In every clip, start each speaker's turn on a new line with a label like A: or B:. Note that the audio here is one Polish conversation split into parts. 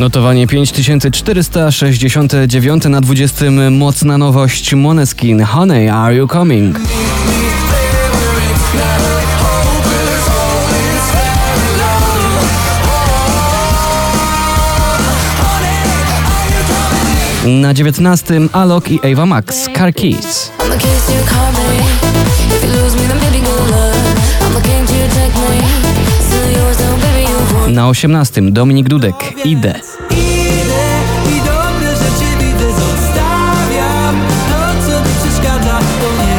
A: Notowanie 5469 na 20. Mocna nowość Moneskin. Honey, are you coming? Na 19. Alok i Ava Max. Car Keys.
B: I'm the keys to your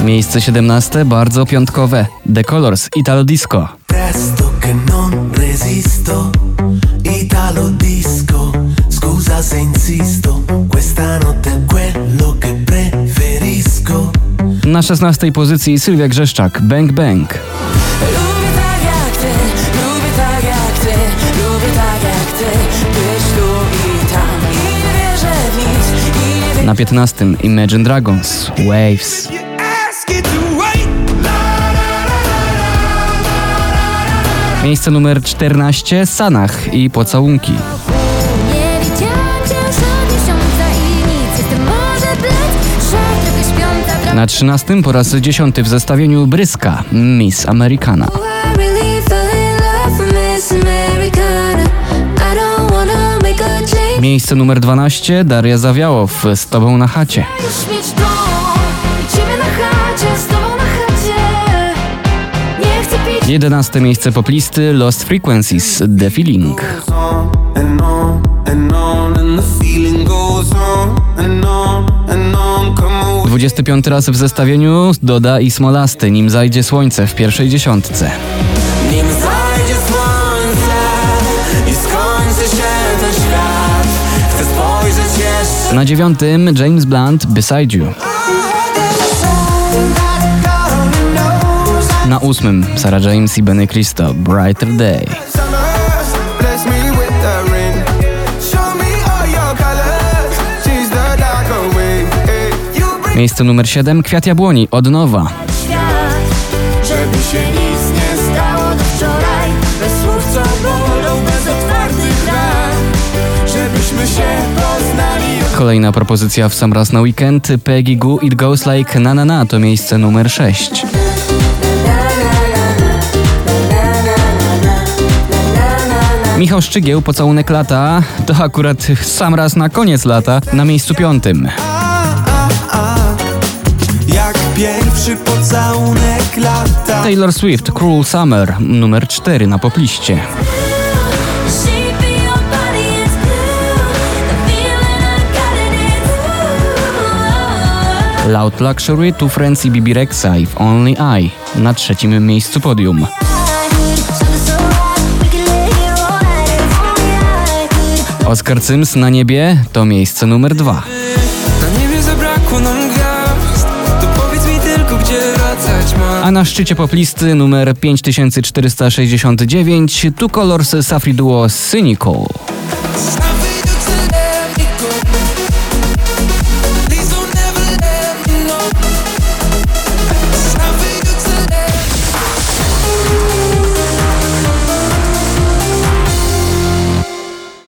A: Miejsce 17. Bardzo piątkowe. The Colors. Italo Disco.
C: Presto che non resisto, Italo disco, scusa se insisto, questa notte è quello che preferisco.
A: Na 16. pozycji Sylwia Grzeszczak. Bang Bang.
D: Lubię tak jak ty, lubię tak jak ty Lubię tak jak ty Być tu i tam I nie wierzę w nic I nie
A: Na 15. Imagine Dragons. Waves. Miejsce numer 14. Sanach i Pocałunki. Na 13. po raz 10 w zestawieniu Bryska. Miss Americana. Miejsce numer 12. Daria Zawiałow. Z Tobą na chacie. 11. miejsce poplisty Lost Frequencies. The Feeling.
C: On.
A: 25 raz w zestawieniu Doda i Smolasty. Nim zajdzie słońce w pierwszej dziesiątce.
D: Nim zajdzie słońce I skończy się ten świat Chcę spojrzeć jeszcze
A: Na dziewiątym James Blunt Beside You. Na ósmym Sarah James i Benny Cristo Brighter Day. Miejsce numer 7 Kwiat Jabłoni od nowa.
B: świat, żeby się nic nie stało do wczoraj. Bez słów, co bolą, bez otwartych ran.
D: Żebyśmy się poznali
A: Kolejna propozycja w sam raz na weekend Peggy Goo It Goes Like Na Na Na to miejsce numer 6. Michał Szczygieł, pocałunek lata, to akurat sam raz na koniec lata, na miejscu piątym.
D: Pierwszy pocałunek lata
A: Taylor Swift, Cruel Summer, numer 4 na popliście. Loud Luxury, Two Friends i Bibi Rexa i w Only I na trzecim miejscu podium. Oscar Sims na niebie to miejsce numer 2.
D: Na niebie zabrakło nam gwiazd To powiedz mi tylko gdzie wracać mam
A: A na szczycie poplisty numer 5469 Two Colors Safri Duo Cynical.